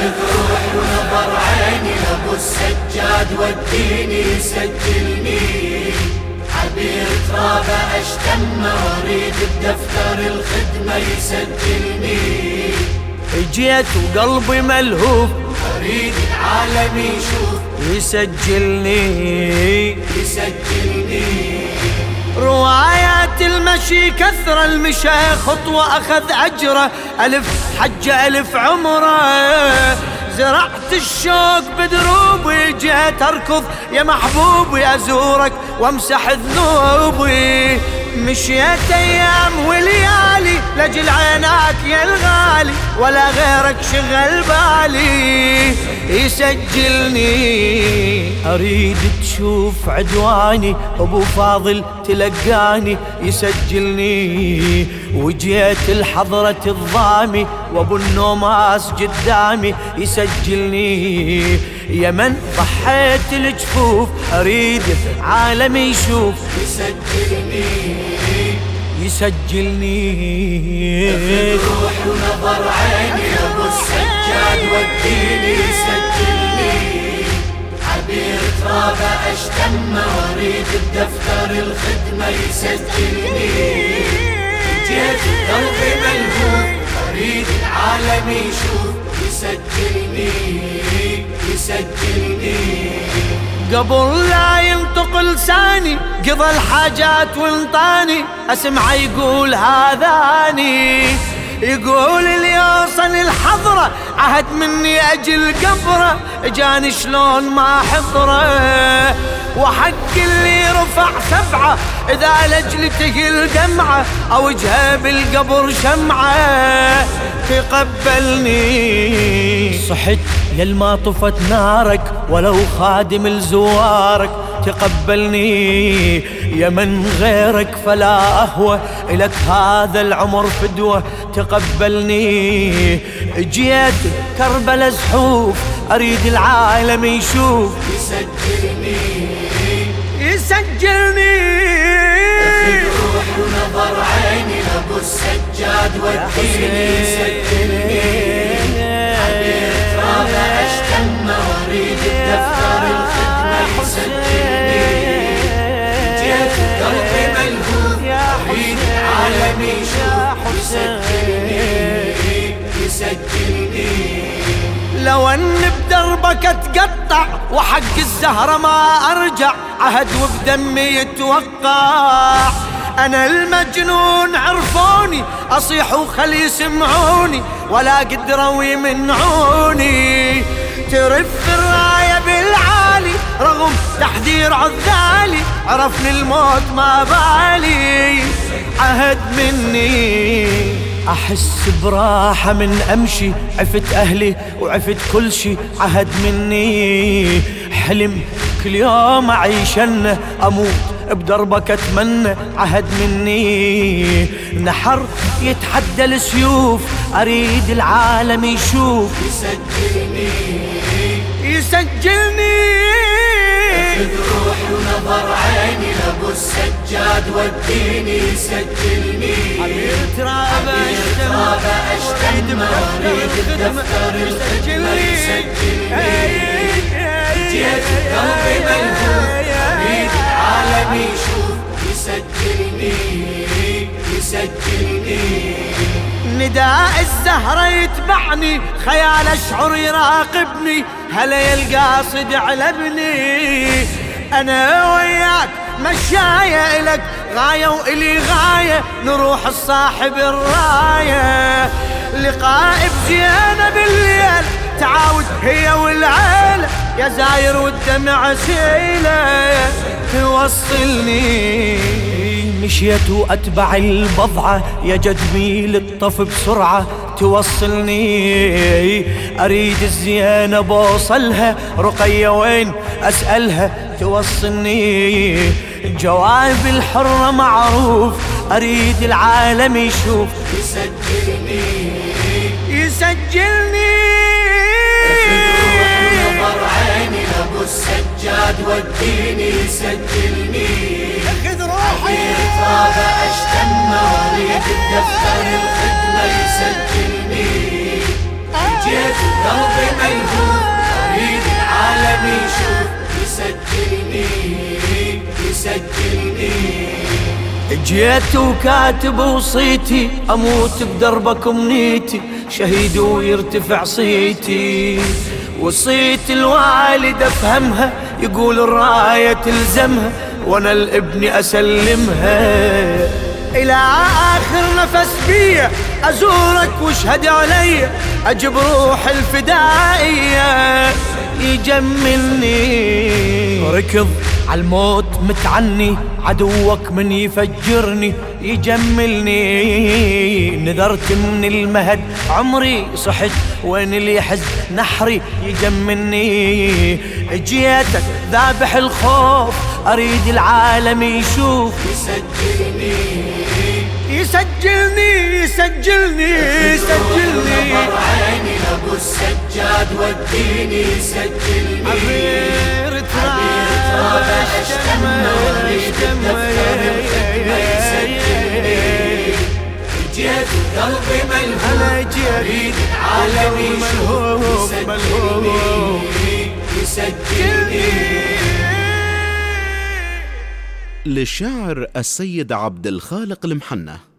حسين روح ونظر عيني لابو السجاد وديني سجلني عبير ترابه اشتم واريد بدفتر الخدمه يسجلني جيت وقلبي ملهوف. اريد العالم يشوف يسجلني يسجلني. روايات المشي كثر المشى خطوة أخذ أجره ألف حجة ألف عمره. زرعت الشوق بدروبي جيت أركض يا محبوبي أزورك وامسح ذنوبي مشيت أيام وليالي لجل عيناك يا الغالي ولا غيرك شغل بالي. يسجلني. أريد تشوف عدواني أبو فاضل تلقاني. يسجلني. وجيت الحضرة الضامي وأبو النوماس قدامي يسجلني. يا من ضحيت الجفوف أريد عالم يشوف. يسجلني. يسجلني. روح ونظر عيني أبو السجاد وديني. سجلني عبير ترابه أشتم وأريد بدفتر الخدمة. يسجلني. جيت قلبي ملهوف. اريد العالم يشوف يسجلني يسجلني. قبل لا ينطق لساني قضى الحاجات وانطاني. أسمع يقول هذاني. يقول اللي يوصل الحضرة عهد مني أجل قبره. جاني شلون ما حضره. وحق اللي رفع سبعة إذا لجلته الدمعة أوجهه بالقبر شمعة. تقبلني. صحت يلما طفت نارك ولو خادم لزوارك تقبلني. يا من غيرك فلا أهوى إلك هذا العمر فدوة تقبلني. جيت كربلا زحوف أريد العالم يشوف. يسجلني. يسجلني روح ونظر عيني لابو السجاد وديني سجلني. واريد بدفتر الخدمه يسجلني جيت ملهوف يسجلني يسجلني لو أن بدربك اتقطع وحق الزهرة ما أرجع. عهد وبدمي يتوقع. أنا المجنون عرفوني أصيح وخل يسمعوني ولا قدروا يمنعوني ترف الراية بالعالي رغم تحذير عذالي عرفني الموت ما بالي. عهد مني. أحس براحة من أمشي. عفت أهلي وعفت كل شي. عهد مني حلم كل يوم اعيشنه أموت بدربك اتمنى عهد مني نحر يتحدى السيوف. أريد العالم يشوف. يسجلني. يسجلني. روح ونظر عيني لابو السجاد وديني سجلني. ترابه ترابه أشتم واريد بدفتر الخدمة يسجلني. جيت قلبي ملهوف اريد العالم يشوف يسجلني يسجلني. نداء الزهرة يتبعني خيال أشعر يراقبني هلا القاصد علبني أنا وياك مشاية إلك غاية وإلي غاية نروح الصاحب الراية. لقاء بزينة بالليل تعاود هي والعيلة. يا زاير والدمع سيلة توصلني. مشيت وأتبع البضعة يا جدمي للطف بسرعة. توصلني. أريد الزينة بوصلها. رقية وين؟ أسألها. توصلني. جواب الحرة معروف. أريد العالم يشوف. يسجلني. يسجلني. نظر عيني لابو السجاد وديني سجلني خذ روحي. ترابه أشتم وأريد اريد الدفتر الخدمة يسجلني. جيت وكاتب وصيتي أموت بدربك امنيتي شهيد ويرتفع صيتي. وصيت الوالد أفهمها يقول الراية تلزمها وأنا الابن أسلمها. إلى آخر نفس بيا أزورك واشهد علي أجيب روح الفدائية. يجملني. ركض. عالموت متعني عدوك من يفجرني يجملني. نذرت من المهد عمري صحت وين اللي يحز نحري يجملني. جيتك ذابح الخوف أريد العالم يشوف. يسجلني. يسجلني يسجلني يسجلني. عيني لابو السجاد وديني سجلني للشاعر السيد عبد الخالق المحنة.